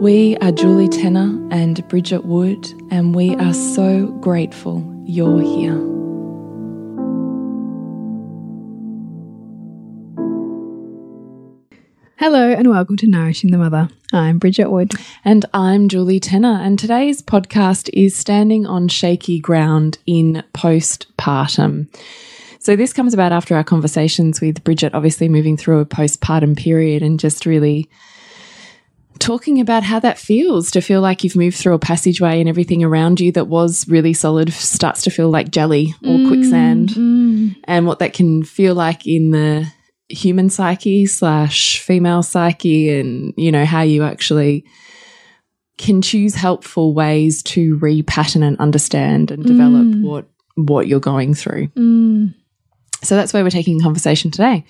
We are Julie Tenner and Bridget Wood, and we are so grateful you're here. Hello and welcome to Nourishing the Mother. I'm Bridget Wood. And I'm Julie Tenner, and today's podcast is standing on shaky ground in postpartum. So, this comes about after our conversations with Bridget, obviously moving through a postpartum period and just really talking about how that feels to feel like you've moved through a passageway and everything around you that was really solid starts to feel like jelly or mm, quicksand mm. and what that can feel like in the human psyche slash female psyche and you know how you actually can choose helpful ways to repattern and understand and develop mm. what what you're going through mm. so that's why we're taking conversation today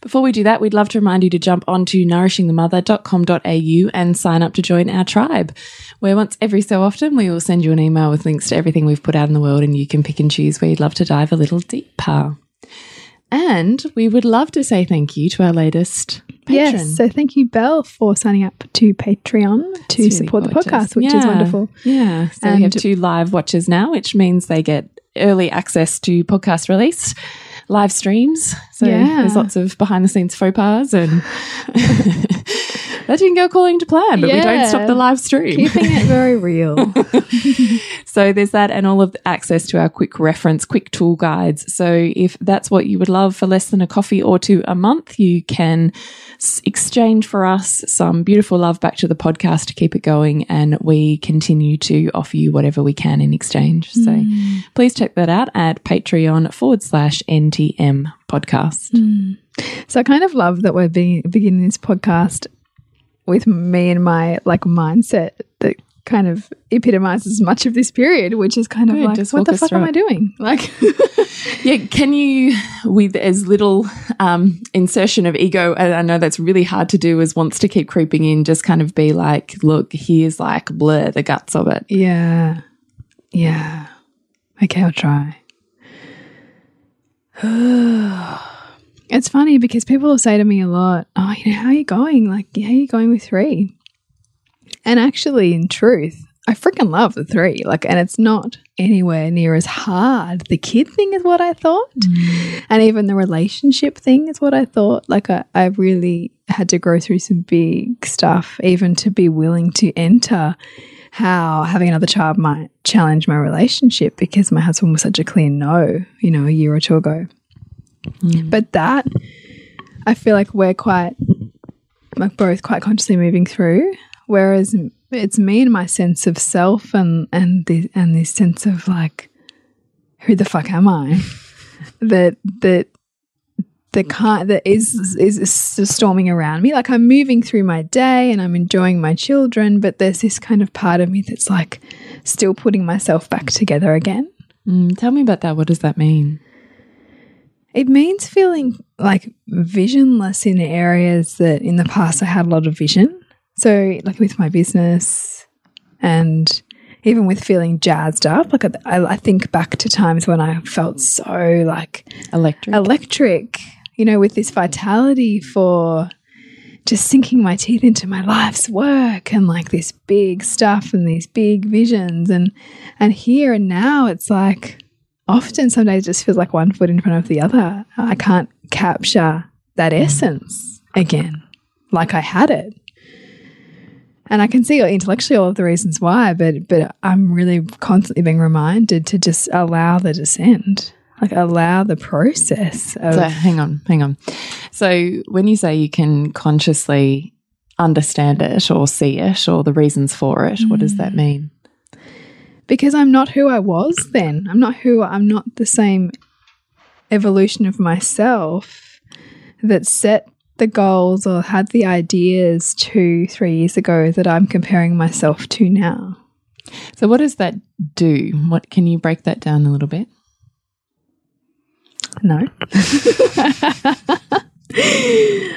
before we do that, we'd love to remind you to jump onto nourishingthemother.com.au and sign up to join our tribe, where once every so often we will send you an email with links to everything we've put out in the world and you can pick and choose where you'd love to dive a little deeper. And we would love to say thank you to our latest patron. Yes, so thank you, Belle, for signing up to Patreon to really support gorgeous. the podcast, which yeah. is wonderful. Yeah, so and we have two live watchers now, which means they get early access to podcast release live streams. So yeah. there's lots of behind the scenes faux pas and that didn't go according to plan, but yeah. we don't stop the live stream. Keeping it very real. so there's that and all of the access to our quick reference, quick tool guides. So if that's what you would love for less than a coffee or two a month, you can exchange for us some beautiful love back to the podcast to keep it going. And we continue to offer you whatever we can in exchange. So mm. please check that out at Patreon forward slash NTM podcast. Mm. So I kind of love that we're beginning this podcast with me and my like mindset that kind of epitomizes much of this period, which is kind of Good, like, what the fuck am I doing? Like, yeah, can you, with as little um, insertion of ego, and I know that's really hard to do, as wants to keep creeping in, just kind of be like, look, here's like blur the guts of it. Yeah. Yeah. Okay, I'll try. It's funny because people will say to me a lot, Oh, you know, how are you going? Like, how are you going with three? And actually, in truth, I freaking love the three. Like, and it's not anywhere near as hard. The kid thing is what I thought. Mm. And even the relationship thing is what I thought. Like, I, I really had to grow through some big stuff, even to be willing to enter how having another child might challenge my relationship because my husband was such a clear no, you know, a year or two ago. Mm. But that, I feel like we're quite, like both quite consciously moving through. Whereas it's me and my sense of self and and the and this sense of like, who the fuck am I? that that the kind that is is, is storming around me. Like I'm moving through my day and I'm enjoying my children, but there's this kind of part of me that's like still putting myself back together again. Mm, tell me about that. What does that mean? It means feeling like visionless in areas that in the past I had a lot of vision. So, like with my business, and even with feeling jazzed up. Like I, I think back to times when I felt so like Electric. electric, you know, with this vitality for just sinking my teeth into my life's work and like this big stuff and these big visions and and here and now it's like often some days just feels like one foot in front of the other. I can't capture that essence again like I had it. And I can see intellectually all of the reasons why, but but I'm really constantly being reminded to just allow the descent, like allow the process. Of, so hang on, hang on. So when you say you can consciously understand it or see it or the reasons for it, what does that mm. mean? because I'm not who I was then. I'm not who I'm not the same evolution of myself that set the goals or had the ideas two, three years ago that I'm comparing myself to now. So what does that do? What can you break that down a little bit? No.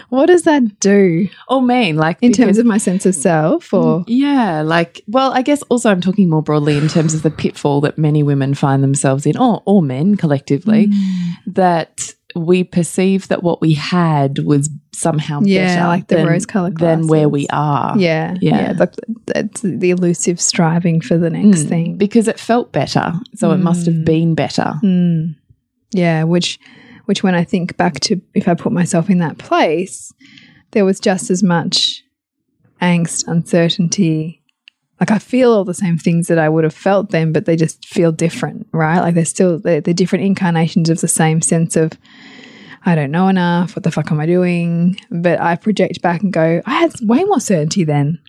what does that do Or mean like in terms of my sense of self or Yeah, like well, I guess also I'm talking more broadly in terms of the pitfall that many women find themselves in, or or men collectively, Mm. that we perceive that what we had was somehow Yeah, better like the than, rose-coloured than where we are. yeah, Yeah. yeah, that's the elusive striving for the next Mm, thing. because it felt better, so it must have Mm. been better. Mm. Yeah, which which when I think back to if I put myself in that place, there was just as much angst, uncertainty. Like I feel all the same things that I would have felt then, but they just feel different, right? Like they're still they're, they're different incarnations of the same sense of I don't know enough. What the fuck am I doing? But I project back and go, I had way more certainty then.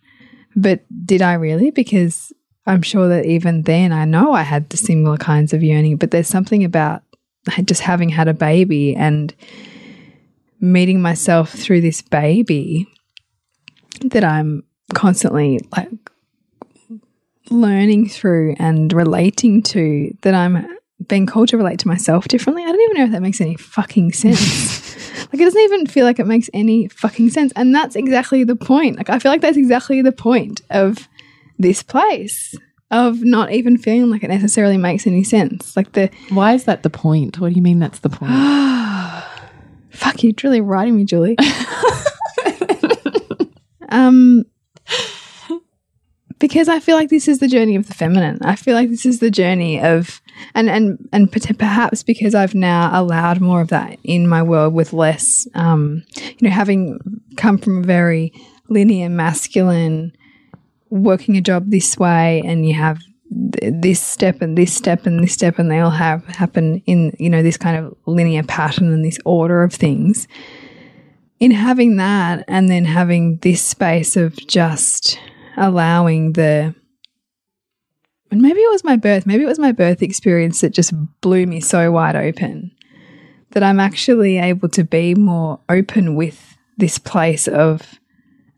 But did I really? Because I'm sure that even then I know I had the similar kinds of yearning, but there's something about just having had a baby and meeting myself through this baby that I'm constantly like learning through and relating to that I'm being called to relate to myself differently. I don't even know if that makes any fucking sense. like it doesn't even feel like it makes any fucking sense. And that's exactly the point. Like I feel like that's exactly the point of this place of not even feeling like it necessarily makes any sense. Like the Why is that the point? What do you mean that's the point? fuck you, really writing me, Julie. um, because I feel like this is the journey of the feminine. I feel like this is the journey of, and and and perhaps because I've now allowed more of that in my world with less, um, you know, having come from a very linear masculine, working a job this way, and you have th- this step and this step and this step, and they all have happen in you know this kind of linear pattern and this order of things. In having that, and then having this space of just allowing the and maybe it was my birth maybe it was my birth experience that just blew me so wide open that i'm actually able to be more open with this place of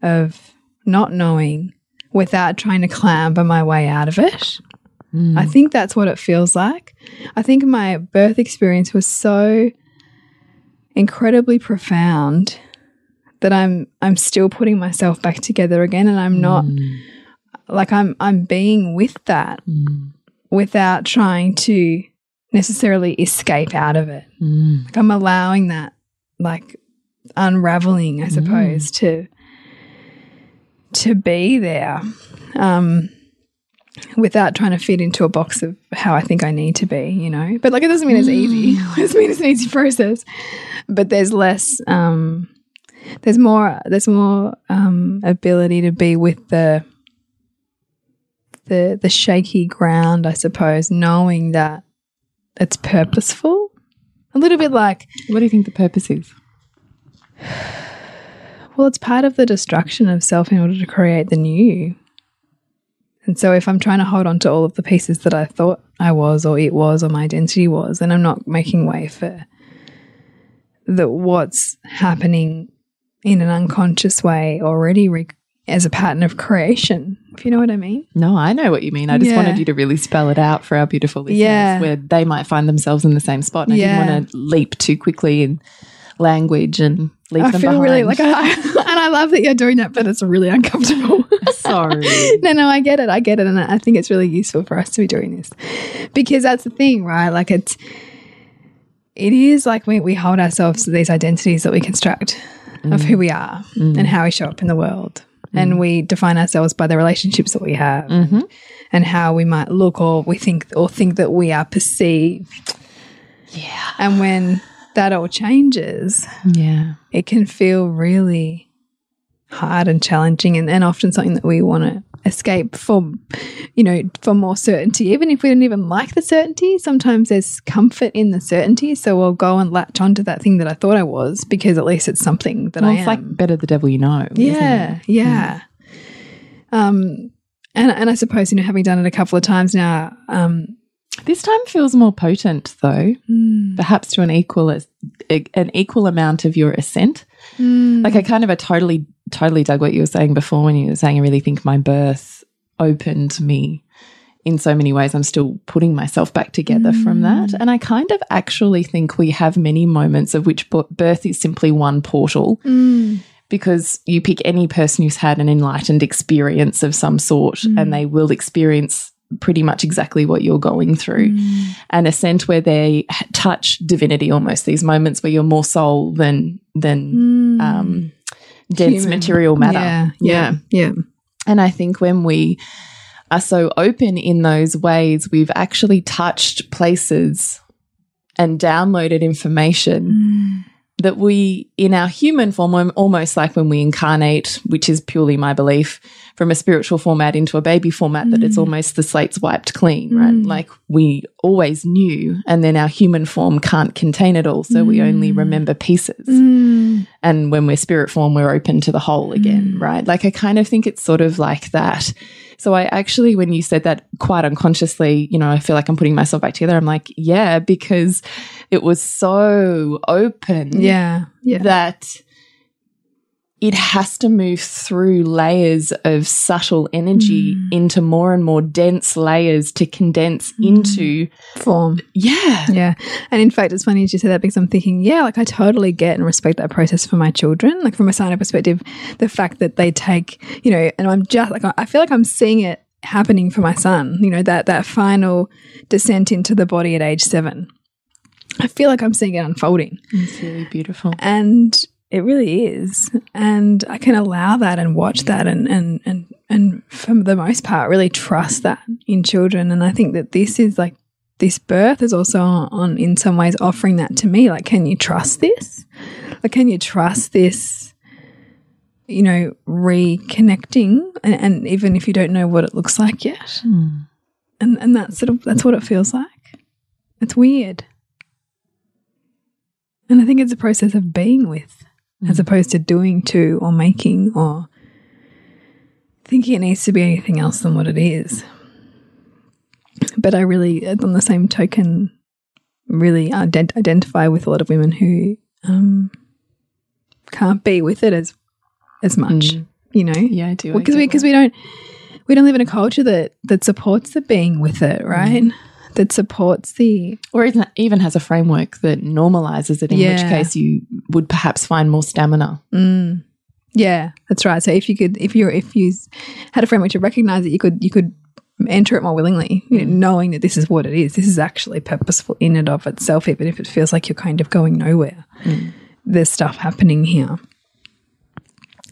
of not knowing without trying to clamber my way out of it. Hmm. I think that's what it feels like. I think my birth experience was so incredibly profound that I'm I'm still putting myself back together again and I'm not hmm. like I'm I'm being with that hmm. without trying to necessarily escape out of it. Like I'm allowing that like unraveling, I suppose, to to be there. Um without trying to fit into a box of how I think I need to be, you know. But like it doesn't mean it's easy. It doesn't mean it's an easy process. But there's less um there's more there's more um ability to be with the the the shaky ground, I suppose, knowing that it's purposeful. A little bit like What do you think the purpose is? Well, it's part of the destruction of self in order to create the new. And so, if I'm trying to hold on to all of the pieces that I thought I was, or it was, or my identity was, then I'm not making way for that what's happening in an unconscious way already re- as a pattern of creation. If you know what I mean? No, I know what you mean. I just Yeah. wanted you to really spell it out for our beautiful listeners Yeah. where they might find themselves in the same spot. And I didn't want to leap too quickly in language and leave I them feel behind. really like, I, and I love that you're doing that, but it's really uncomfortable. Sorry. no, no, I get it. I get it. And I think it's really useful for us to be doing this because that's the thing, right? Like it's, it is like we, we hold ourselves to these identities that we construct of who we are mm. and how we show up in the world. Mm. And we define ourselves by the relationships that we have mm-hmm. and how we might look or we think or think that we are perceived. Yeah. And when that all changes, Yeah. it can feel really hard and challenging and, and often something that we want to escape for you know for more certainty. Even if we don't even like the certainty sometimes there's comfort in the certainty. So we'll go and latch onto that thing that i thought i was because at least it's something that Well, i it's am. like better the devil you know. yeah. Yeah. Um and, and i suppose you know having done it a couple of times now um This time feels more potent, though, mm, perhaps to an equal an equal amount of your ascent. mm, Like I kind of, I totally, totally dug what you were saying before when you were saying I really think my birth opened me in so many ways. I'm still putting myself back together from that, and I kind of actually think we have many moments of which birth is simply one portal. mm, because you pick any person who's had an enlightened experience of some sort and they will experience pretty much exactly what you're going through. An ascent where they touch divinity almost these moments where you're more soul than than mm. um dense Human. material matter. Yeah yeah yeah. and I think when we are so open in those ways, we've actually touched places and downloaded information that we, in our human form, almost like when we incarnate, which is purely my belief, from a spiritual format into a baby format, that it's mm. almost the slate's wiped clean, right? Mm. Like we always knew, and then our human form can't contain it all. So we only mm. remember pieces Mm. and when we're spirit form we're open to the whole again right like i kind of think it's sort of like that so i actually when you said that quite unconsciously you know i feel like i'm putting myself back together i'm like yeah because it was so open yeah. Yeah. that it has to move through layers of subtle energy mm. into more and more dense layers to condense mm. into form yeah Yeah. And in fact, it's funny as you say that because I'm thinking, yeah, like I totally get and respect that process for my children. Like from a science perspective, the fact that they take, you know, and I'm just like, I feel like I'm seeing it happening for my son, you know, that, that final descent into the body at age seven. I feel like I'm seeing it unfolding it's really beautiful and it really is. And I can allow that and watch that and, and, and, and for the most part, really trust that in children. And I think that this is like, this birth is also on, in some ways offering that to me. Like, can you trust this? Like, can you trust this? You know, reconnecting, and, and even if you don't know what it looks like yet, hmm. and and that's sort of that's what it feels like. It's weird, and I think it's a process of being with, as mm. opposed to doing to or making or thinking it needs to be anything else than what it is. But I really, on the same token, really ident identify with a lot of women who um, can't be with it as as much. Mm. You know, yeah i do because get we because we don't we don't live in a culture that that supports the being with it, right? Mm. That supports the or even, even has a framework that normalizes it, in which case you would perhaps find more stamina. mm, yeah, that's right. So if you could, if you if you had a framework to recognize it, you could you could enter it more willingly, you know, knowing that this is what it is. This is actually purposeful in and of itself, even if it feels like you're kind of going nowhere. There's stuff happening here.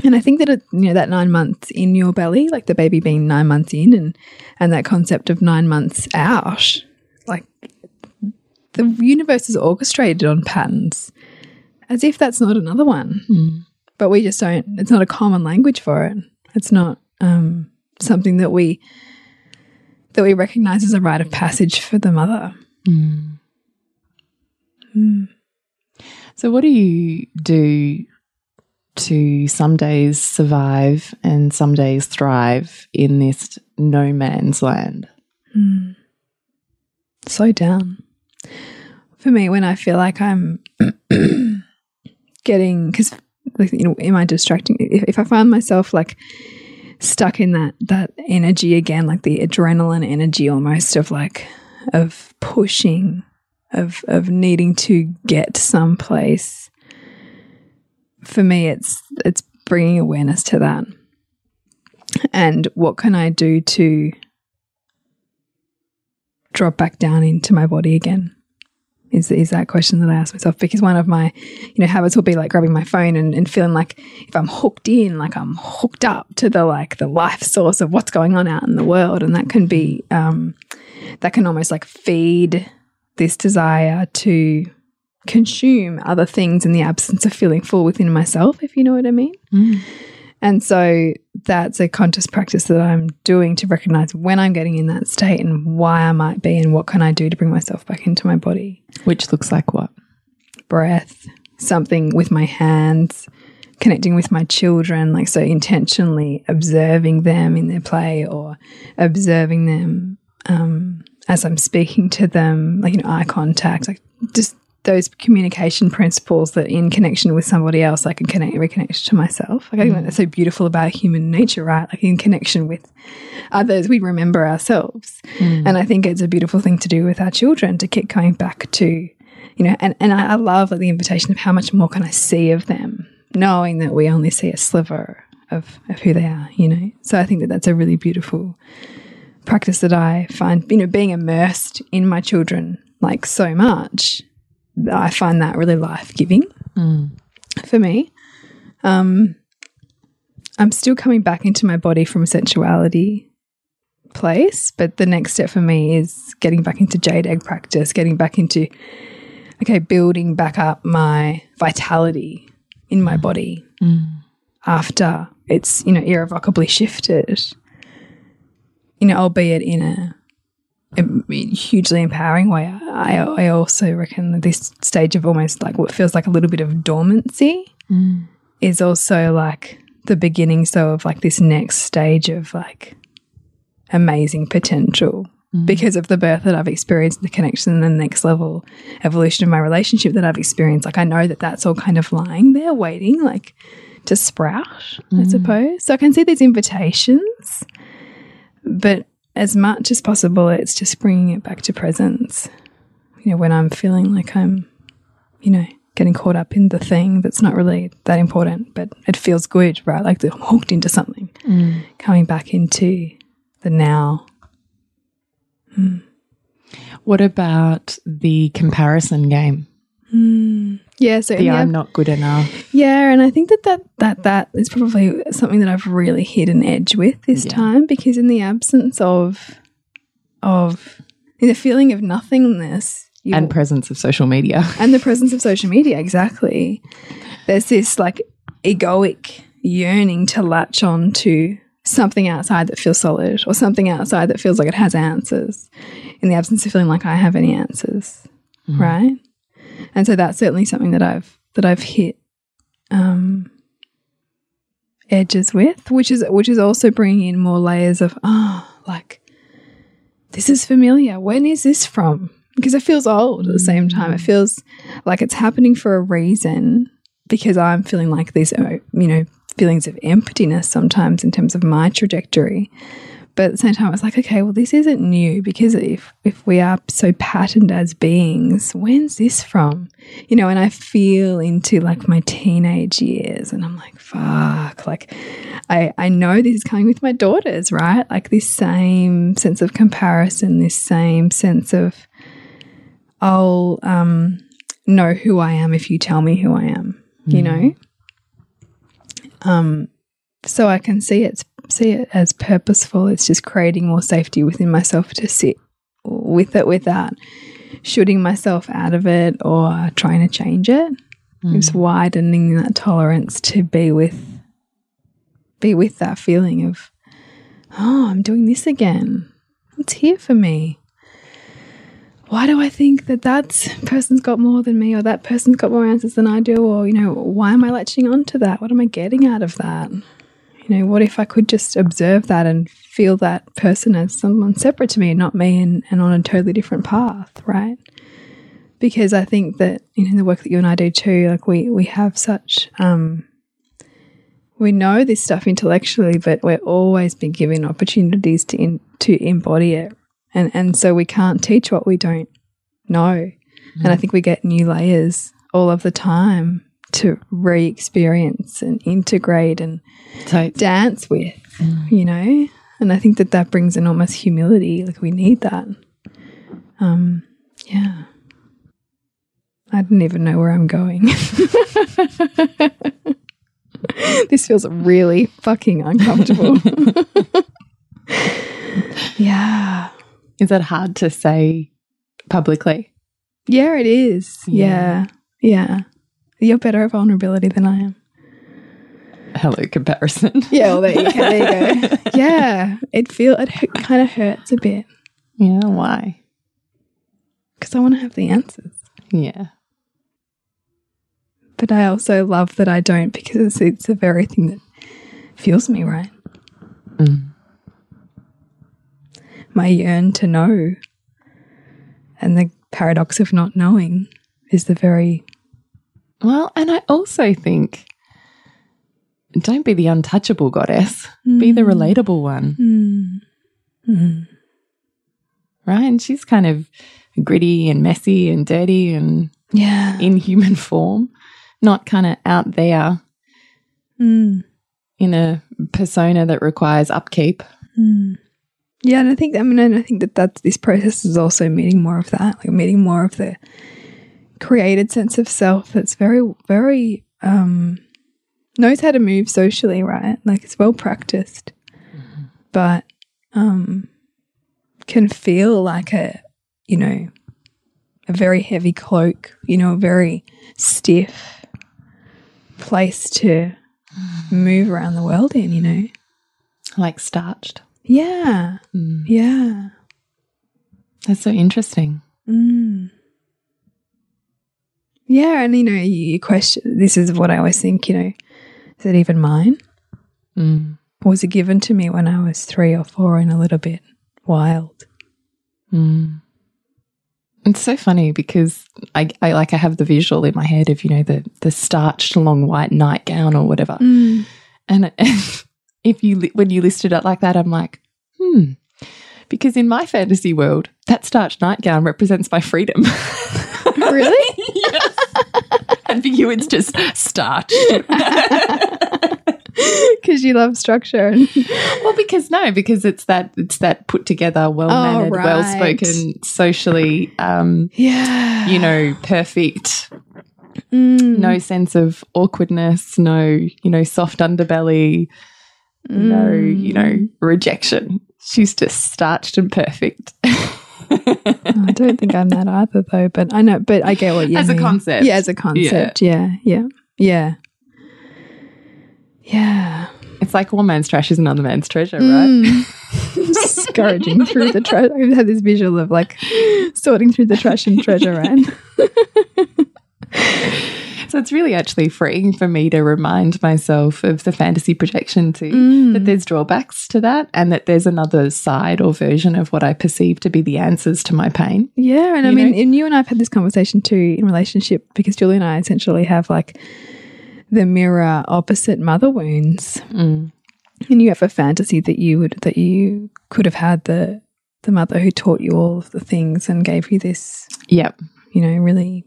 And I think that it, you know that nine months in your belly, like the baby being nine months in, and and that concept of nine months out, the universe is orchestrated on patterns, as if that's not another one. Hmm. But we just don't. It's not a common language for it. It's not um, something that we that we recognize as a rite of passage for the mother. Hmm. Hmm. So, what do you do to some days survive and some days thrive in this no man's land? slow down. For me, when I feel like I'm getting, because like, you know, am I distracting? If, if I find myself like stuck in that that energy again, like the adrenaline energy, almost of like of pushing, of of needing to get someplace. for me, it's it's bringing awareness to that, and what can I do to drop back down into my body again? Is, is that question that I ask myself because one of my you know habits will be like grabbing my phone and, and feeling like if I'm hooked in like I'm hooked up to the like the life source of what's going on out in the world and that can be um, that can almost like feed this desire to consume other things in the absence of feeling full within myself if you know what I mean Mm. And so that's a conscious practice that I'm doing to recognize when I'm getting in that state and why I might be and what can I do to bring myself back into my body. Which looks like what? Breath, something with my hands, connecting with my children, like so intentionally observing them in their play or observing them um, as I'm speaking to them, like, you know, eye contact, like just those communication principles that in connection with somebody else, I can connect, reconnect to myself. Like, I think mm. that's so beautiful about human nature, right? Like, in connection with others, we remember ourselves. Mm. And I think it's a beautiful thing to do with our children to keep going back to, you know, and, and I, I love like, the invitation of how much more can I see of them, knowing that we only see a sliver of, of who they are, you know? So I think that that's a really beautiful practice that I find, you know, being immersed in my children like so much, I find that really life giving for me. Um, I'm still coming back into my body from a sensuality place, but the next step for me is getting back into jade egg practice, getting back into, okay, building back up my vitality in my body after it's, you know, irrevocably shifted you know, albeit in a hugely empowering way. I, I also reckon that this stage of almost like what feels like a little bit of dormancy mm. is also like the beginning, so of like this next stage of like amazing potential mm. because of the birth that I've experienced, the connection, and the next level evolution of my relationship that I've experienced. Like I know that that's all kind of lying there, waiting, like to sprout, I mm. suppose. So I can see these invitations but as much as possible, it's just bringing it back to presence. You know, when I'm feeling like I'm, you know, getting caught up in the thing that's not really that important, but it feels good, right? Like I'm hooked into something, mm. coming back into the now. Hmm. What about the comparison game? Hmm. Yeah, so The yeah, I'm not good enough. yeah, and I think that that that that is probably something that I've really hit an edge with this Yeah. time because in the absence of of in the feeling of nothingness, And presence of social media. and the presence of social media exactly there's this like egoic yearning to latch on to something outside that feels solid or something outside that feels like it has answers in the absence of feeling like i have any answers mm-hmm. right and so that's certainly something that i've that i've hit um edges with which is which is also bringing in more layers of oh like this is familiar when is this from because it feels old at the same time. It feels like it's happening for a reason because I'm feeling like these, you know, feelings of emptiness sometimes in terms of my trajectory. But at the same time, it's like, okay, well, this isn't new because if if we are so patterned as beings, when's this from? You know, and I feel into like my teenage years, and I'm like, fuck, like I I know this is coming with my daughters, right? Like this same sense of comparison, this same sense of I'll um, know who I am if you tell me who I am. You know, um, so I can see it see it as purposeful. It's just creating more safety within myself to sit with it without shooting myself out of it or trying to change it. Mm. It's widening that tolerance to be with be with that feeling of oh, I'm doing this again. It's here for me why do I think that that person's got more than me or that person's got more answers than I do? Or, you know, why am I latching on to that? What am I getting out of that? You know, what if I could just observe that and feel that person as someone separate to me, not me, and, and on a totally different path, right? Because I think that you know the work that you and I do too, like we we have such um we know this stuff intellectually, but we're always being given opportunities to in, to embody it. And and so we can't teach what we don't know. And i think we get new layers all of the time to re experience and integrate and So dance with, you know? And I think that that brings enormous humility. Like, we need that. Um, yeah. I didn't even know where I'm going. this feels really fucking uncomfortable. yeah. is it hard to say publicly? Yeah, it is. Yeah. Yeah. Yeah. You're better at vulnerability than I am. Hello comparison. Yeah, well, there you go. There you go. yeah. It feel it kind of hurts a bit yeah, why? because I want to have the answers. Yeah. But I also love that I don't because it's, it's the very thing that fuels me, right? Mm. My yearn to know and the paradox of not knowing is the very Well, and I also think don't be the untouchable goddess, be the relatable one, mm, mm, right? And she's kind of gritty and messy and dirty and yeah. in human form, not kind of out there Mm, in a persona that requires upkeep. mm. Yeah, and I think I mean and I think that that's this process is also meeting more of that, like meeting more of the created sense of self that's very very um knows how to move socially, right? Like it's well practiced, but um can feel like a you know a very heavy cloak, you know, a very stiff place to move around the world in, you know. Like starched. Yeah. Mm. Yeah. That's so interesting. Mm. Yeah, and you know, you, question this is what I always think, you know, is it even mine? Mm. Was it given to me when I was three or four and a little bit wild? Mm. It's so funny because I, I like I have the visual in my head of you know the the starched long white nightgown or whatever, Mm. and, and if you when you listed it like that, I'm like, hmm, because in my fantasy world, that starched nightgown represents my freedom. And for you, it's just starched. Because you love structure. Well, because no, because it's that it's that put together, well mannered, Oh, right. well spoken, socially, um, yeah. you know, perfect. Mm. No sense of awkwardness. No, you know, soft underbelly. No, you know, Mm. rejection. She's just starched and perfect. I don't think I'm that either, though. But I know, but I get what you mean. As a concept. Yeah, as a concept. Yeah, yeah, yeah, yeah. It's like one man's trash is another man's treasure, right? Mm. Scourging through the trash. I've had this visual of like sorting through the trash and treasure, right? So it's really actually freeing for me to remind myself of the fantasy projection too. Mm. That there's drawbacks to that and that there's another side or version of what I perceive to be the answers to my pain. Yeah, and I mean, know? and you and I have had this conversation too in relationship because Julie and I essentially have like the mirror opposite mother wounds, Mm. and you have a fantasy that you would that you could have had the the mother who taught you all of the things and gave you this, Yep. you know, really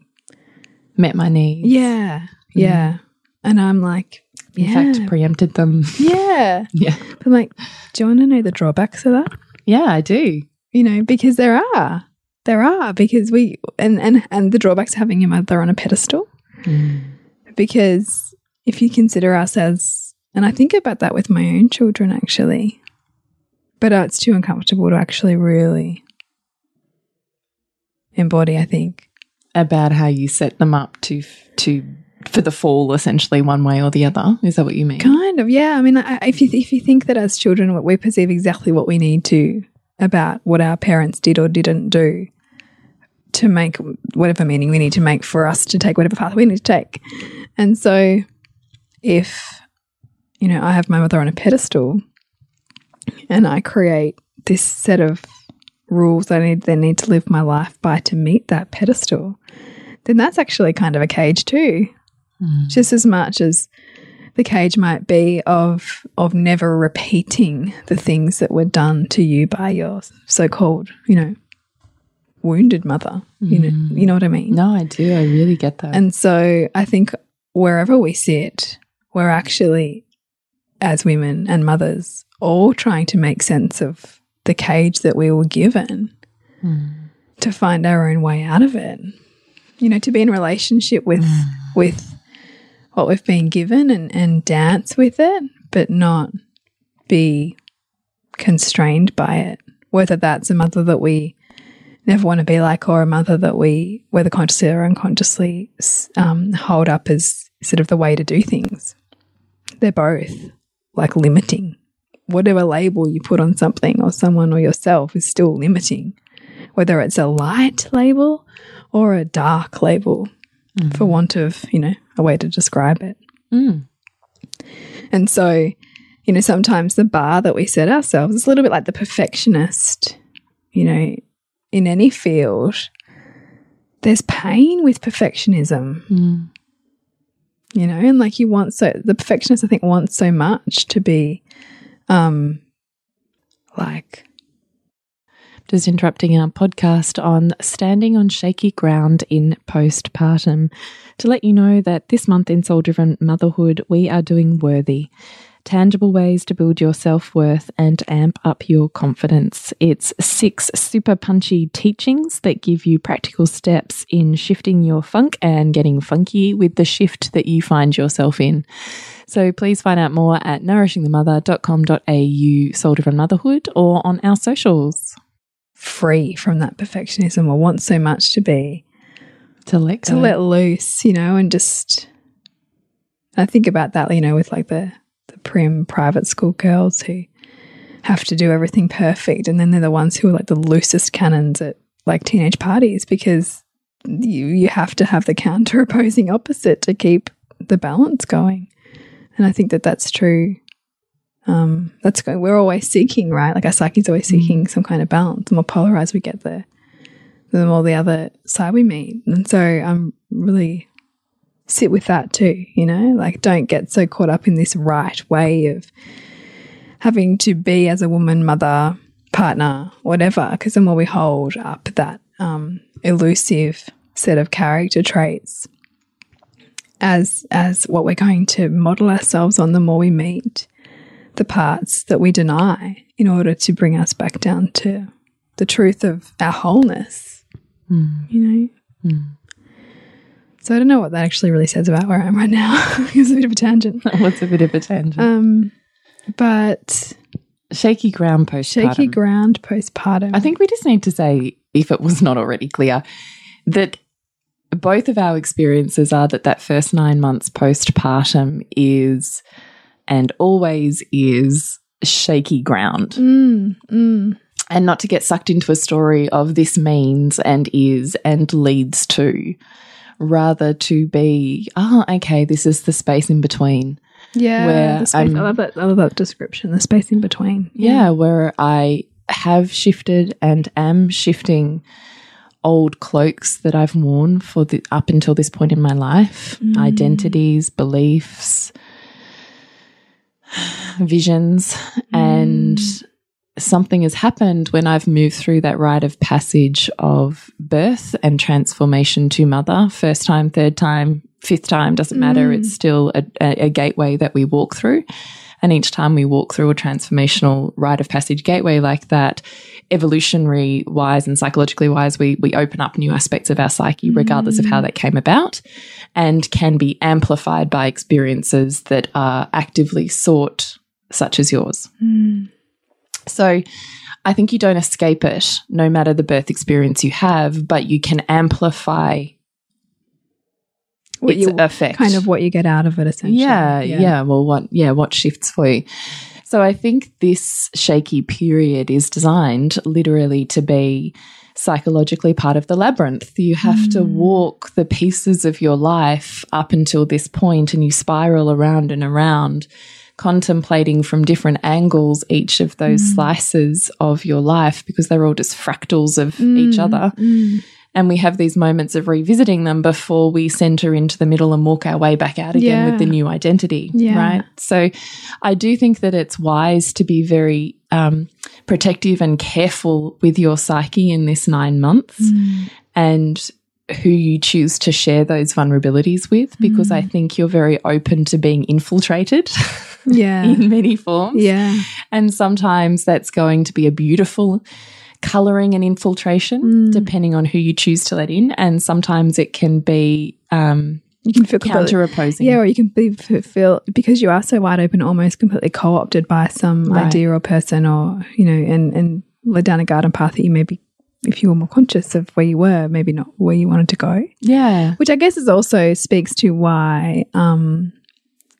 Met my needs. yeah, yeah, and I'm like, In yeah, fact, preempted them. yeah. Yeah. But I'm like, do you want to know the drawbacks of that? Yeah, I do. you know because there are there are because we and and and the drawbacks of having your mother on a pedestal because if you consider us as and i think about that with my own children actually but uh, it's too uncomfortable to actually really embody i think About how you set them up to to for the fall, essentially one way or the other. Is that what you mean? kind of yeah i mean I, if you if you think that as children we perceive exactly what we need to about what our parents did or didn't do to make whatever meaning we need to make for us to take whatever path we need to take. And so if you know, I have my mother on a pedestal and I create this set of rules I need then need to live my life by to meet that pedestal, then that's actually kind of a cage too. Mm. Just as much as the cage might be of of never repeating the things that were done to you by your so-called, you know, wounded mother. You know, you know what I mean? No, I do. I really get that. And so I think wherever we sit, we're actually, as women and mothers, all trying to make sense of the cage that we were given to find our own way out of it. You know, to be in relationship with with what we've been given and, and dance with it, but not be constrained by it. Whether that's a mother that we never want to be like, or a mother that we, whether consciously or unconsciously, um, hold up as sort of the way to do things. They're both like limiting. Whatever label you put on something or someone or yourself is still limiting, whether it's a light label or a dark label, for want of, you know, a way to describe it. Mm. And so, you know, sometimes the bar that we set ourselves is a little bit like the perfectionist, you know, in any field. There's pain with perfectionism, Mm. you know, and like you want so the perfectionist I think wants so much to be um like Just interrupting our podcast on standing on shaky ground in postpartum to let you know that this month in Soul Driven Motherhood, we are doing worthy. Tangible ways to build your self worth and amp up your confidence. It's six super punchy teachings that give you practical steps in shifting your funk and getting funky with the shift that you find yourself in. So please find out more at nourishingthemother.com.au soul driven motherhood or on our socials. free from that perfectionism or want so much to be To let to let loose, you know, and just I think about that, you know, with like the prim private school girls who have to do everything perfect and then they're the ones who are like the loosest cannons at like teenage parties because you you have to have the counter opposing opposite to keep the balance going. And I think that that's true. Um, that's going. We're always seeking, right? Like our psyche's always seeking some kind of balance. The more polarized we get, the the more the other side we meet. And so I'm really sit with that too, you know, like don't get so caught up in this right way of having to be as a woman, mother, partner, whatever, because the more we hold up that um, elusive set of character traits as as what we're going to model ourselves on, the more we meet the parts that we deny in order to bring us back down to the truth of our wholeness. You know? So I don't know what that actually really says about where I am right now. it's a bit of a tangent. What's a bit of a tangent? Um, but shaky ground postpartum. shaky ground postpartum. I think we just need to say, if it was not already clear, that both of our experiences are that that first nine months postpartum is and always is shaky ground. Mm, mm, And not to get sucked into a story of this means and is and leads to, rather to be, oh, okay, this is the space in between. yeah, Where space, I love that. I love that description. The space in between. yeah, where I have shifted and am shifting old cloaks that I've worn for the up until this point in my life, mm. identities, beliefs, visions, and mm. Something has happened when I've moved through that rite of passage of birth and transformation to mother. First time, third time, fifth time, doesn't matter. It's mm. still a, a, a gateway that we walk through. And each time we walk through a transformational rite of passage gateway like that, evolutionary wise and psychologically wise, we, we open up new aspects of our psyche, regardless of how mm. that came about, and can be amplified by experiences that are actively sought, such as yours. Mm. So I think you don't escape it, no matter the birth experience you have, but you can amplify What its you- effect. kind of what you get out of it, essentially. Yeah, yeah, Well, what? Yeah, what shifts for you? So I think this shaky period is designed literally to be psychologically part of the labyrinth. You have to mm. walk the pieces of your life up until this point, and you spiral around and around. Contemplating from different angles each of those mm. slices of your life because they're all just fractals of mm. each other. Mm. And we have these moments of revisiting them before we center into the middle and walk our way back out again with the new identity. Yeah. Right. So I do think that it's wise to be very um, protective and careful with your psyche in this nine months. And who you choose to share those vulnerabilities with because I think you're very open to being infiltrated Yeah. in many forms. yeah. And sometimes that's going to be a beautiful coloring and infiltration, Mm. depending on who you choose to let in. And sometimes it can be um, You can feel counter opposing. yeah, or you can be, feel because you are so wide open, almost completely co-opted by some Right. idea or person, or you know, and and led down a garden path that you maybe, if you were more conscious of where you were, maybe not where you wanted to go. yeah. Which I guess is also speaks to why, um,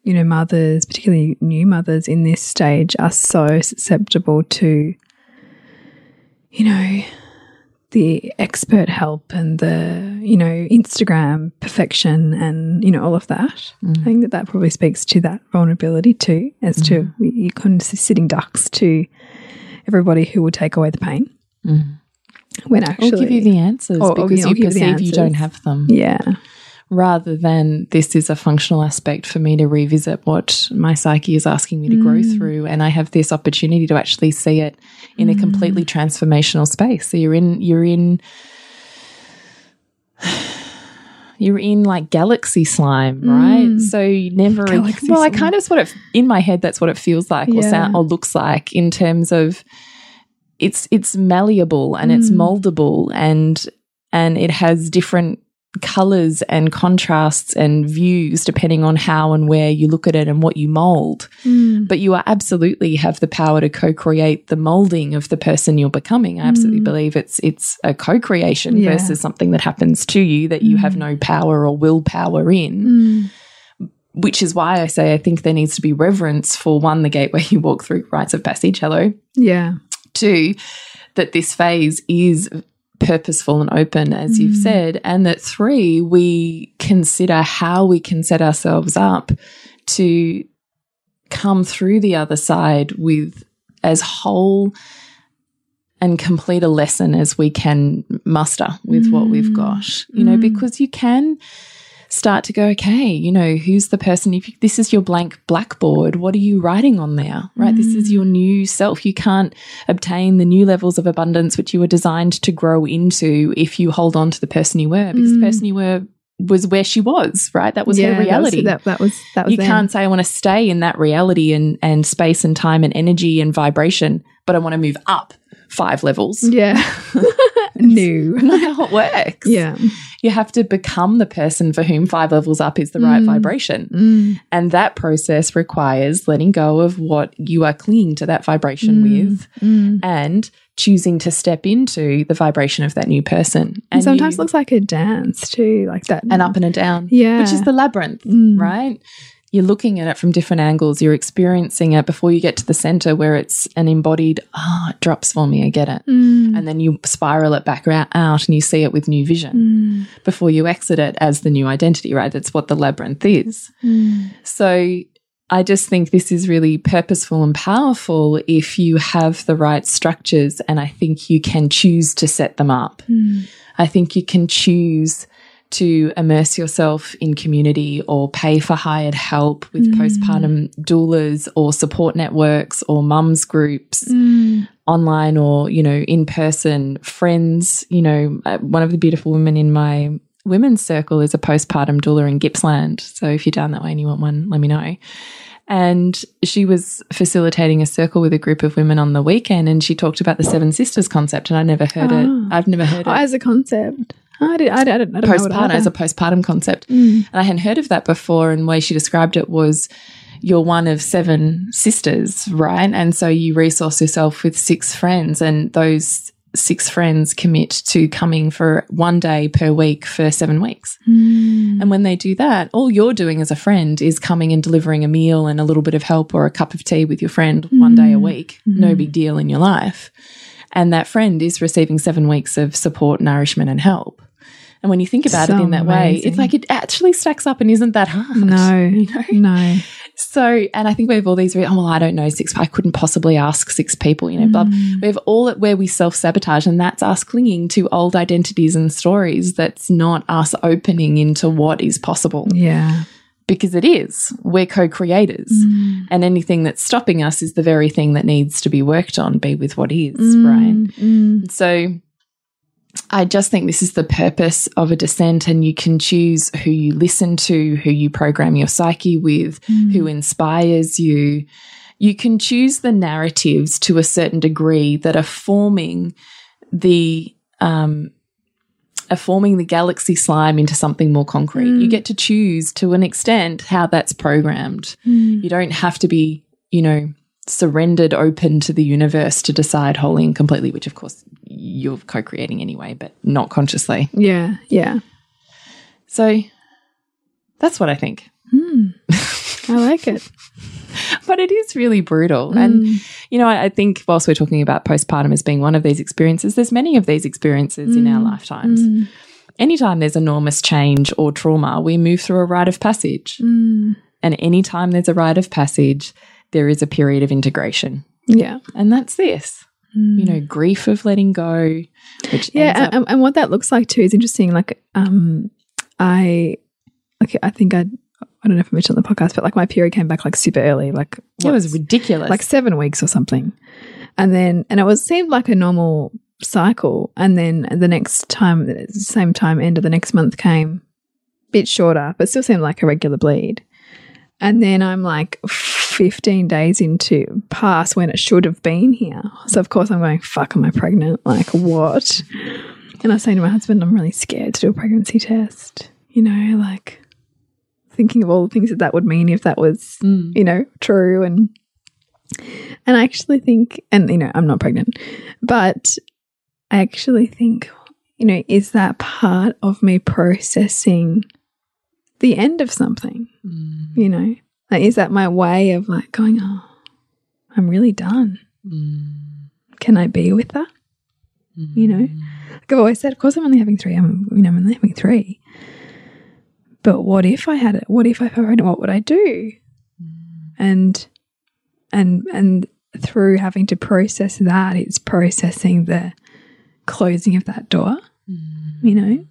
you know, mothers, particularly new mothers in this stage, are so susceptible to, you know, the expert help and the, you know, Instagram perfection and, you know, all of that. Mm. I think that that probably speaks to that vulnerability too, as to mm. you kind of sitting ducks to everybody who will take away the pain. Mm. When Or actually, give you the answers Or- or, because you know, you perceive you don't have them. yeah, rather than this is a functional aspect for me to revisit what my psyche is asking me to grow Mm. through and i have this opportunity to actually see it in a completely Mm. transformational space so you're in you're in you're in like galaxy slime right Mm. so you never Galaxy well i kind of sort of in my head that's what it feels like or Yeah. sound or looks like in terms of it's it's malleable and it's Mm. moldable and and it has different colors and contrasts and views depending on how and where you look at it and what you mold Mm. but you are absolutely have the power to co-create the molding of the person you're becoming i absolutely Mm. believe it's it's a co-creation Yeah. versus something that happens to you that you have Mm. no power or willpower in Mm. which is why i say i think there needs to be reverence for one the gateway you walk through rites of passage hello yeah, two, that this phase is purposeful and open, as you've Mm. said, and that three, we consider how we can set ourselves up to come through the other side with as whole and complete a lesson as we can muster with what we've Mm. got. You know, Mm. because you can start to go, okay, you know, who's the person? If you, this is your blank blackboard, what are you writing on there? Right? This is your new self. You can't obtain the new levels of abundance which you were designed to grow into if you hold on to the person you were, because the Mm. person you were was where she was, right? That was yeah, her that was- reality. That that was that was. you then. can't say I want to stay in that reality and and space and time and energy and vibration, but I want to move up five levels. Yeah. no. Not how it works. Yeah. You have to become the person for whom five levels up is the right Mm. vibration. Mm. And that process requires letting go of what you are clinging to that vibration Mm. with Mm. and choosing to step into the vibration of that new person. And sometimes you- looks like a dance too, like that. an up and a down. Yeah. Which is the labyrinth, Mm. right? You're looking at it from different angles. You're experiencing it before you get to the center where it's an embodied, ah, it drops for me, I get it. Mm. And then you spiral it back out and you see it with new vision Mm. before you exit it as the new identity, right? That's what the labyrinth is. Mm. So I just think this is really purposeful and powerful if you have the right structures, and I think you can choose to set them up. Mm. I think you can choose to immerse yourself in community or pay for hired help with Mm. postpartum doulas or support networks or mums groups Mm. online or you know in person friends you know uh, one of the beautiful women in my women's circle is a postpartum doula in Gippsland so if you're down that way and you want one let me know and she was facilitating a circle with a group of women on the weekend and she talked about the seven sisters concept and I never heard Ah. it I've never heard Oh, it as a concept. I did. I, did, I don't know. postpartum either. as a postpartum concept Mm. and I hadn't heard of that before. And the way she described it was you're one of seven sisters, right? And so you resource yourself with six friends, and those six friends commit to coming for one day per week for seven weeks. Mm. And when they do that, all you're doing as a friend is coming and delivering a meal and a little bit of help or a cup of tea with your friend one day a Mm. week. No Mhm. big deal in your life. And that friend is receiving seven weeks of support, nourishment, and help. And when you think about So it in that way, it's like it actually stacks up and isn't that hard. No. You know? No. So, and I think we have all these, oh, well, I don't know, six, I couldn't possibly ask six people, you know, blah. Mm. We have all it where we self sabotage, and that's us clinging to old identities and stories. That's not us opening into what is possible Yeah. because it is. We're co creators. Mm. And anything that's stopping us is the very thing that needs to be worked on, be with what is, Mm. right? Mm. So I just think this is the purpose of a descent, and you can choose who you listen to, who you program your psyche with, mm. who inspires you. You can choose the narratives to a certain degree that are forming the um, are forming the galaxy slime into something more concrete. You mm. get to choose to an extent how that's programmed. Mm. You don't have to be, you know, surrendered open to the universe to decide wholly and completely, which of course you're co creating anyway, but not consciously. Yeah, yeah. So that's what I think. Hmm. I like it. But it is really brutal. Hmm. And, you know, I, I think whilst we're talking about postpartum as being one of these experiences, there's many of these experiences in our hmm. lifetimes. Anytime there's enormous change or trauma, we move through a rite of passage. And anytime there's a rite of passage, there is a period of integration. Yeah. And that's this. You know, grief of letting go, which Yeah, and, and what that looks like too is interesting. Like, um, I, like, I think I, I don't know if I mentioned on the podcast, but like my period came back like super early, like it was ridiculous. like seven weeks or something, and then and it was seemed like a normal cycle, and then the next time, the same time, end of the next month came, bit shorter, but still seemed like a regular bleed, and then I'm like. 15 days into past when it should have been here. So, of course, I'm going, fuck, am I pregnant? Like, what? And I was saying to my husband, I'm really scared to do a pregnancy test. You know, like thinking of all the things that that would mean if that was, Mm. you know, true. And and I actually think, and you know, I'm not pregnant, but I actually think, you know, is that part of me processing the end of something? Mm. You know, like, is that my way of like going, oh, I'm really done. Mm. Can I be with that? You know, mm. like I've always said, of course I'm only having three. I'm, you know, I'm only having three. But what if I had it? What if I had it? What would I do? Mm. And and and through having to process that, it's processing the closing of that door. Mm. You know,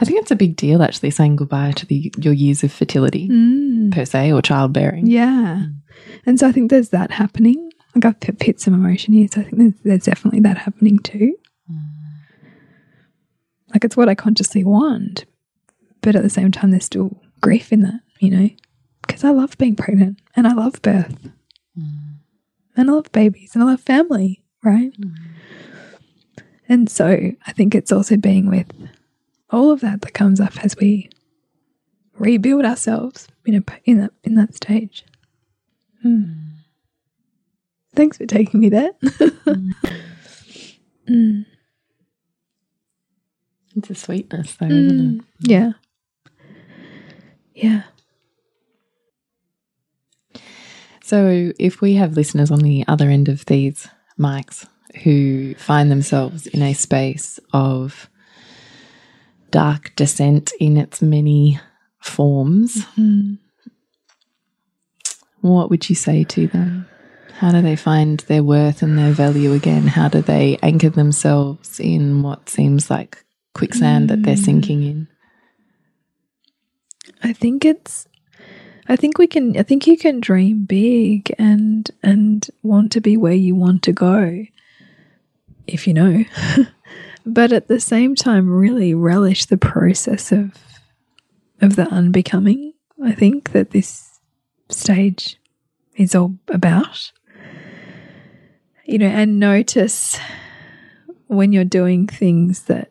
I think it's a big deal actually saying goodbye to the your years of fertility Mm. per se or childbearing. yeah. Mm. And so I think there's that happening. Like I've put, put some emotion here, so I think there's, there's definitely that happening too. Mm. Like it's what I consciously want, but at the same time, there's still grief in that, you know, because I love being pregnant and I love birth and I love babies and I love family, right? And so I think it's also being with all of that that comes up as we rebuild ourselves, you know, in that in that stage. Hmm. Thanks for taking me there. Mm. It's a sweetness though, isn't it? Yeah. Yeah. So, if we have listeners on the other end of these mics who find themselves in a space of dark descent in its many forms, mm-hmm. what would you say to them? How do they find their worth and their value again? How do they anchor themselves in what seems like quicksand that they're mm. sinking in? I think it's I think we can I think you can dream big and and want to be where you want to go if you know. but at the same time really relish the process of of the unbecoming. I think that this stage is all about. You know, and notice when you're doing things that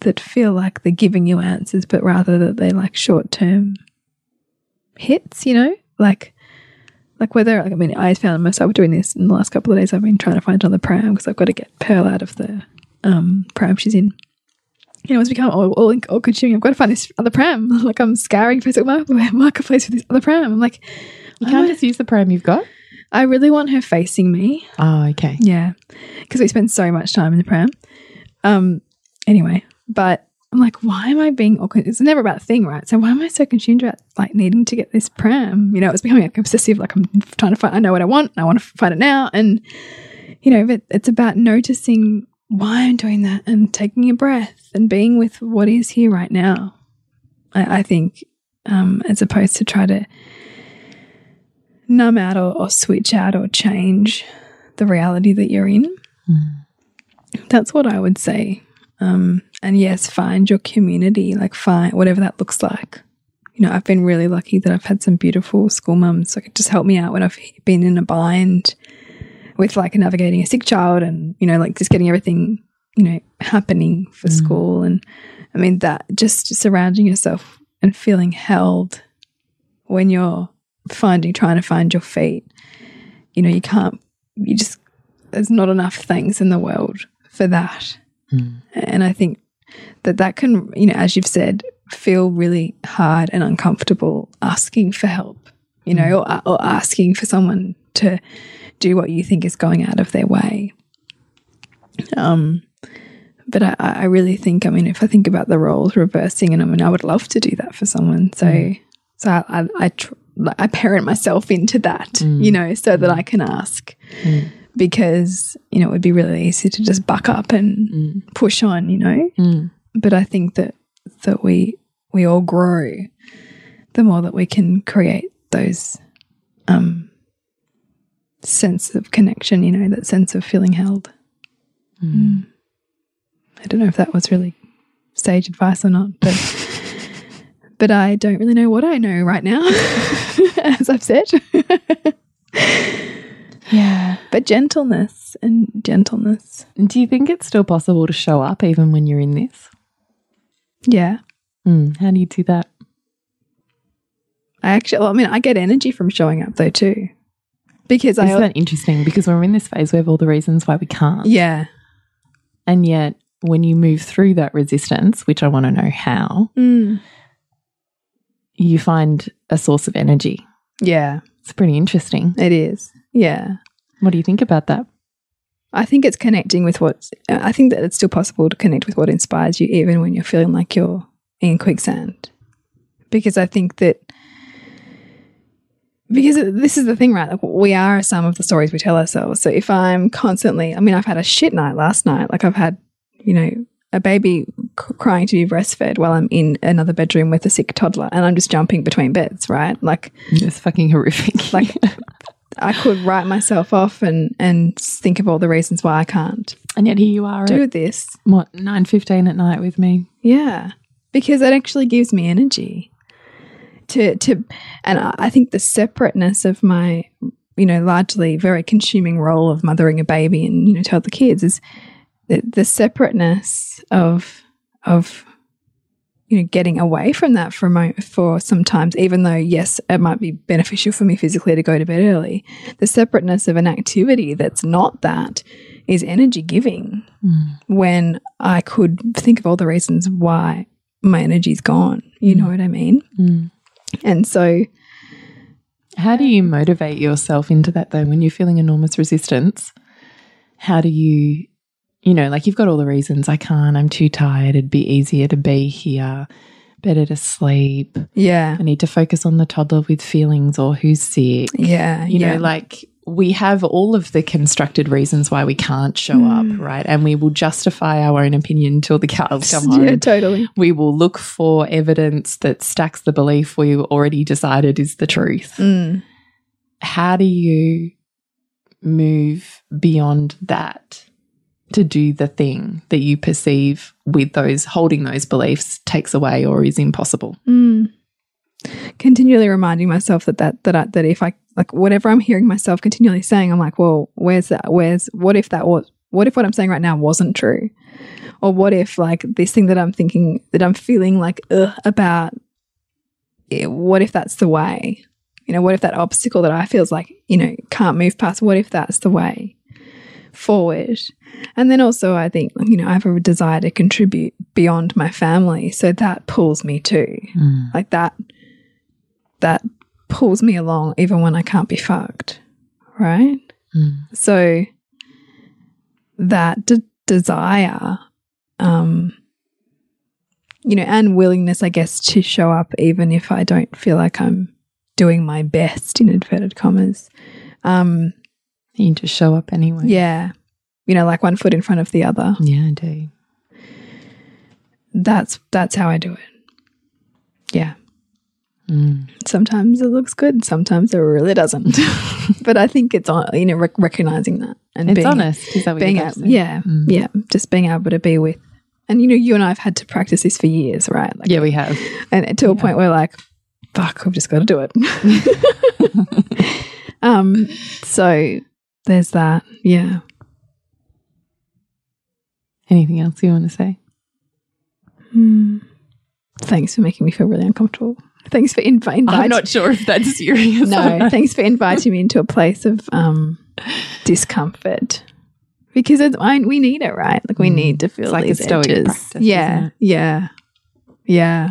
that feel like they're giving you answers, but rather that they're like short term hits, you know? Like like whether I mean I found myself doing this in the last couple of days. I've been trying to find another pram because I've got to get Pearl out of the um pram she's in. You know, it's become all, all, all consuming. I've got to find this other pram. like I'm scouring Facebook Market- Marketplace for this other pram. I'm like, You can't just use the pram you've got. I really want her facing me. Oh, okay. Yeah, because we spend so much time in the pram. Um. Anyway, but I'm like, why am I being awkward? It's never about the thing, right? So why am I so consumed about like needing to get this pram? You know, it's becoming like obsessive. Like I'm trying to find. I know what I want. And I want to find it now. And you know, but it's about noticing why I'm doing that and taking a breath and being with what is here right now. I, I think, um, as opposed to try to numb out or, or switch out or change the reality that you're in. That's what I would say. Um, and yes, find your community, like find whatever that looks like. You know, I've been really lucky that I've had some beautiful school mums that could just help me out when I've been in a bind with like navigating a sick child and, you know, like just getting everything, you know, happening for Mm. school. And I mean, that just surrounding yourself and feeling held when you're finding, trying to find your feet. You know, you can't, you just, there's not enough things in the world for that. Mm. And I think that that can, you know, as you've said, feel really hard and uncomfortable asking for help, you know, or, or asking for someone to do what you think is going out of their way. Um, but I, I really think, I mean, if I think about the roles reversing, and I mean, I would love to do that for someone. So, so I, I, I, tr like, I parent myself into that, you know, so that I can ask because, you know, it would be really easy to just buck up and push on, you know. Mm. But I think that that we we all grow the more that we can create those um sense of connection, you know, that sense of feeling held. Mm. I don't know if that was really sage advice or not, but but I don't really know what I know right now, as I've said. Yeah. but gentleness and gentleness. Do you think it's still possible to show up even when you're in this? Yeah. Mm. How do you do that? I actually, well, I mean, I get energy from showing up though too, because I, Isn't that interesting? Because we're in this phase, we have all the reasons why we can't. yeah, And yet, when you move through that resistance, which I want to know how, Mm. you find a source of energy. yeah, It's pretty interesting. it is. Yeah, What do you think about that? I think it's connecting with what I think that it's still possible to connect with what inspires you, even when you're feeling like you're in quicksand. Because I think that because this is the thing, right? Like we are some of the stories we tell ourselves. So if I'm constantly, I mean, I've had a shit night last night. Like I've had, you know, a baby c- crying to be breastfed while I'm in another bedroom with a sick toddler, and I'm just jumping between beds, right? Like It's fucking horrific. Like- I could write myself off and and think of all the reasons why I can't and yet here you are do at this. what nine fifteen at night with me. Yeah, because it actually gives me energy to to, and I think the separateness of my, you know, largely very consuming role of mothering a baby and you know to other kids is the, the separateness of of you know getting away from that for a moment for sometimes even though yes it might be beneficial for me physically to go to bed early the separateness of an activity that's not that is energy giving when I could think of all the reasons why my energy's gone. You know what I mean? Mm. And so, How do you motivate yourself into that though when you're feeling enormous resistance? How do you, you know, like you've got all the reasons I can't, I'm too tired, it'd be easier to be here, better to sleep, yeah, I need to focus on the toddler with feelings or who's sick. yeah, You yeah. know, like we have all of the constructed reasons why we can't show up, right? And we will justify our own opinion until the cows come home. yeah, totally. We will look for evidence that stacks the belief we already decided is the truth. Mm. How do you move beyond that to do the thing that you perceive with those holding those beliefs takes away or is impossible? Mm. Continually reminding myself that that that I, that if I like whatever I'm hearing myself continually saying, I'm like, well, where's that? Where's what if that was? What if what I'm saying right now wasn't true? Or what if like this thing that I'm thinking that I'm feeling like ugh, about? eh, What if that's the way? You know, what if that obstacle that I feels like you know can't move past? What if that's the way forward? And then also, I think you know I have a desire to contribute beyond my family, so that pulls me too like that that pulls me along even when I can't be fucked, right? Mm. So that de desire, um, you know, and willingness, I guess, to show up even if I don't feel like I'm doing my best in inverted commas. Um, You just show up anyway. yeah, you know, like one foot in front of the other. Yeah, I do. That's that's how I do it. Yeah. Mm. sometimes it looks good sometimes it really doesn't but i think it's on you know rec recognizing that and It's being, honest. Is that what being you're able, yeah Mm. yeah just being able to be with And you know, you and I have had to practice this for years, right? Like, Yeah, we have. and to a point where like, fuck, I've just got to do it. um, so there's that. Yeah. Anything else you want to say? Hmm. Thanks for making me feel really uncomfortable. Thanks for invi- inviting. I'm not sure if that's serious. no, thanks for inviting me into a place of um, discomfort because it's, I, we need it, right? Like we Mm. need to feel It's like a these stoic edges. practice, yeah, isn't it? yeah, yeah.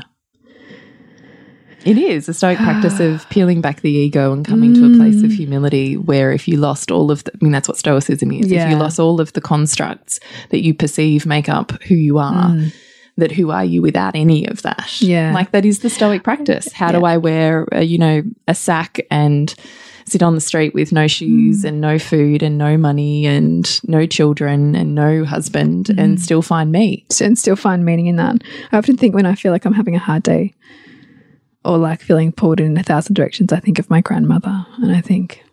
It is a stoic practice of peeling back the ego and coming to a place of Mm. humility where if you lost all of the, I mean, that's what stoicism is. If you lost all of the constructs that you perceive make up who you are, Mm. That who are you without any of that? Yeah. Like that is the stoic practice. How do I wear, uh, you know, a sack and sit on the street with no shoes Mm. and no food and no money and no children and no husband Mm. and still find me? and still find meaning in that. I often think when I feel like I'm having a hard day or like feeling pulled in a thousand directions, I think of my grandmother and I think,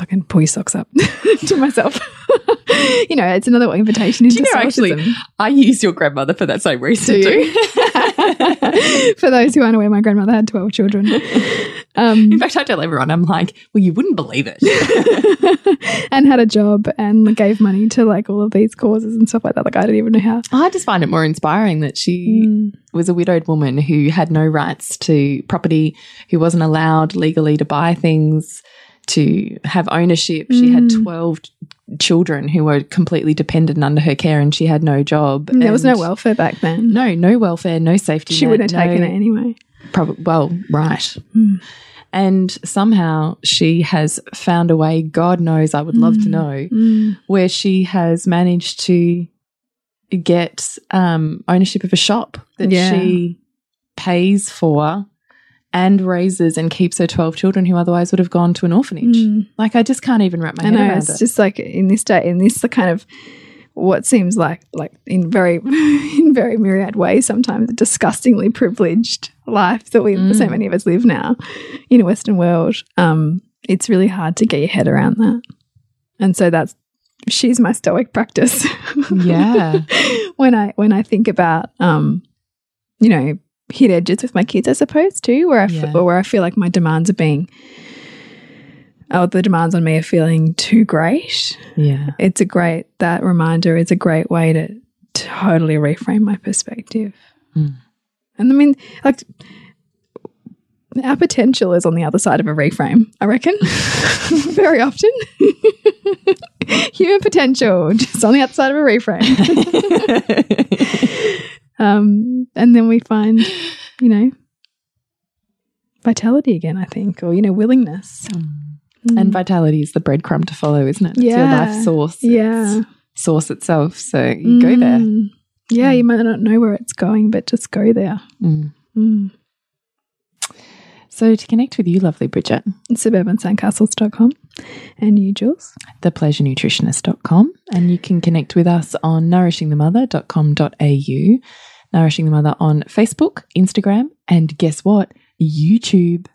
fucking pull your socks up to myself. you know, it's another invitation into Do you know, actually. I use your grandmother for that same reason Do too. you? For those who aren't aware, my grandmother had 12 children. Um, In fact, I tell everyone, I'm like, well, you wouldn't believe it. and had a job and gave money to like all of these causes and stuff like that. Like, I don't even know how. I just find it more inspiring that she Mm. was a widowed woman who had no rights to property, who wasn't allowed legally to buy things, to have ownership. She had Mm. 12 children who were completely dependent under her care and she had no job. And there was no welfare back then. No, no welfare, no safety. she net, wouldn't have taken no- it anyway. Prob- well, right. Mm. And somehow she has found a way, God knows, I would love to Mm. know, Mm. where she has managed to get um, ownership of a shop that Yeah. she pays for and raises and keeps her 12 children who otherwise would have gone to an orphanage. Mm. Like, I just can't even wrap my I head know around it's it. just like in this day, in this the kind of what seems like like in very in very myriad ways sometimes a disgustingly privileged life that we so Mm. many of us live now in a Western world. Um, it's really hard to get your head around that, and so that's she's my stoic practice. Yeah. when I when I think about um, you know, hit edges with my kids, I suppose too, where I f- Yeah. or where I feel like my demands are being. Oh, the demands on me are feeling too great. yeah. It's a great that reminder is a great way to totally reframe my perspective. Mm. And I mean, like our potential is on the other side of a reframe, I reckon. Very often. Human potential, just on the other side of a reframe. um, and then we find, you know, vitality again, I think, or, you know, willingness. and vitality is the breadcrumb to follow, isn't it? It's your life source. yeah. It's source itself. So you go there. Mm. Yeah, you might not know where it's going, but just go there. Mm. Mm. So to connect with you, lovely Bridget, Suburbansandcastles.com. And you, Jules? thepleasurenutritionist.com. And you can connect with us on nourishingthemother.com.au, Nourishing the Mother on Facebook, Instagram, and guess what? YouTube.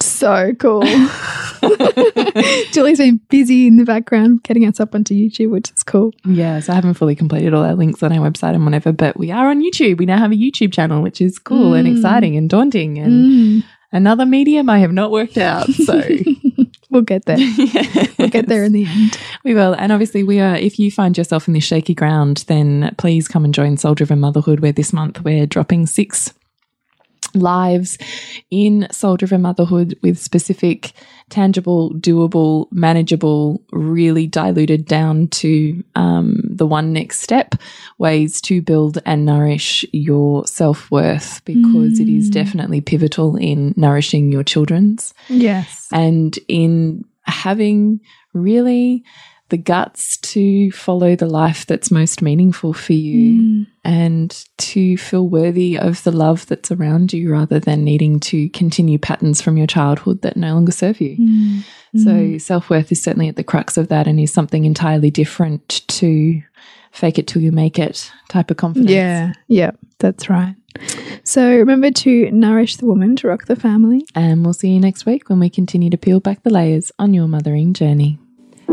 So cool. Julie's been busy in the background getting us up onto YouTube, which is cool. Yes, I haven't fully completed all our links on our website and whatever, but we are on YouTube. We now have a YouTube channel, which is cool and Mm. exciting and daunting and Mm. another medium I have not worked out. So We'll get there. We'll get there in the end. We will. And obviously, we are, if you find yourself in this shaky ground, then please come and join Soul Driven Motherhood, where this month we're dropping six lives in Soul Driven Motherhood with specific, tangible, doable, manageable, really diluted down to um, the one next step ways to build and nourish your self worth because it is Mm. definitely pivotal in nourishing your children's Yes. and in having really the guts to follow the life that's most meaningful for you Mm. and to feel worthy of the love that's around you rather than needing to continue patterns from your childhood that no longer serve you. Mm. So, self worth is certainly at the crux of that and is something entirely different to fake it till you make it type of confidence. Yeah. Yeah. That's right. So remember to nourish the woman to rock the family. And we'll see you next week when we continue to peel back the layers on your mothering journey.